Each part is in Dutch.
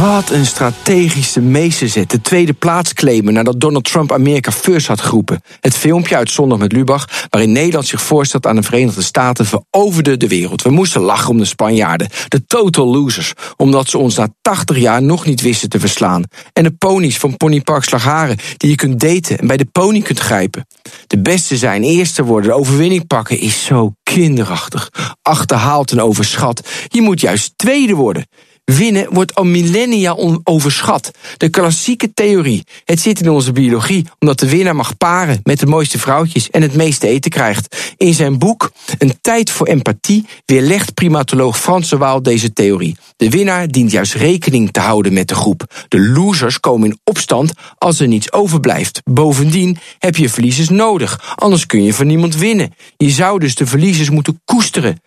Wat een strategische meesterzet. De tweede plaats claimen nadat Donald Trump Amerika first had geroepen. Het filmpje uit Zondag met Lubach, waarin Nederland zich voorstelt aan de Verenigde Staten, veroverde de wereld. We moesten lachen om de Spanjaarden, de total losers, omdat ze ons na 80 jaar nog niet wisten te verslaan. En de ponies van Ponypark Slagharen, die je kunt daten en bij de pony kunt grijpen. De beste zijn, eerste worden, de overwinning pakken is zo kinderachtig. Achterhaald en overschat. Je moet juist tweede worden. Winnen wordt al millennia overschat. De klassieke theorie. Het zit in onze biologie, omdat de winnaar mag paren met de mooiste vrouwtjes en het meeste eten krijgt. In zijn boek Een tijd voor empathie weerlegt primatoloog Frans de Waal deze theorie. De winnaar dient juist rekening te houden met de groep. De losers komen in opstand als er niets overblijft. Bovendien heb je verliezers nodig, anders kun je van niemand winnen. Je zou dus de verliezers moeten koesteren.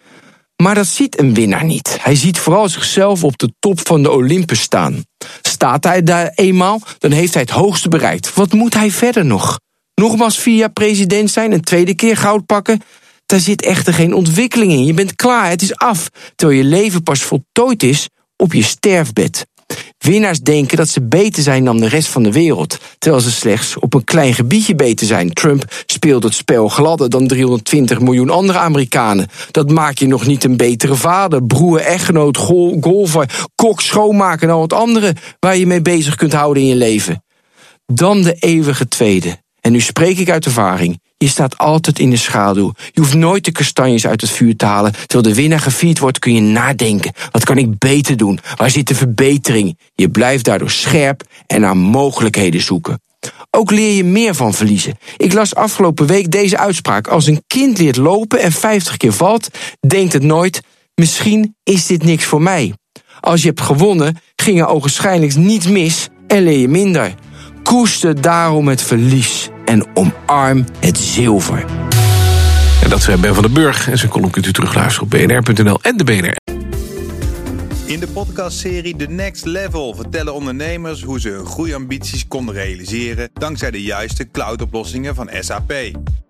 Maar dat ziet een winnaar niet. Hij ziet vooral zichzelf op de top van de Olympus staan. Staat hij daar eenmaal, dan heeft hij het hoogste bereikt. Wat moet hij verder nog? Nogmaals vier jaar president zijn, een tweede keer goud pakken? Daar zit echter geen ontwikkeling in. Je bent klaar, het is af. Terwijl je leven pas voltooid is op je sterfbed. Winnaars denken dat ze beter zijn dan de rest van de wereld, terwijl ze slechts op een klein gebiedje beter zijn. Trump speelt het spel gladder dan 320 miljoen andere Amerikanen. Dat maakt je nog niet een betere vader, broer, echtgenoot, golfer, kok, schoonmaker en al het andere waar je mee bezig kunt houden in je leven. Dan de eeuwige tweede. En nu spreek ik uit ervaring. Je staat altijd in de schaduw. Je hoeft nooit de kastanjes uit het vuur te halen. Terwijl de winnaar gevierd wordt, kun je nadenken. Wat kan ik beter doen? Waar zit de verbetering? Je blijft daardoor scherp en naar mogelijkheden zoeken. Ook leer je meer van verliezen. Ik las afgelopen week deze uitspraak. Als een kind leert lopen en 50 keer valt, denkt het nooit: misschien is dit niks voor mij. Als je hebt gewonnen, ging er ogenschijnlijk niets mis en leer je minder. Koester daarom het verlies en omarm het zilver. En dat zijn Ben van den Burg. En zijn column kunt u terugluisteren op bnr.nl en de BNR. In de podcastserie The Next Level vertellen ondernemers hoe ze hun groeiambities konden realiseren dankzij de juiste cloudoplossingen van SAP.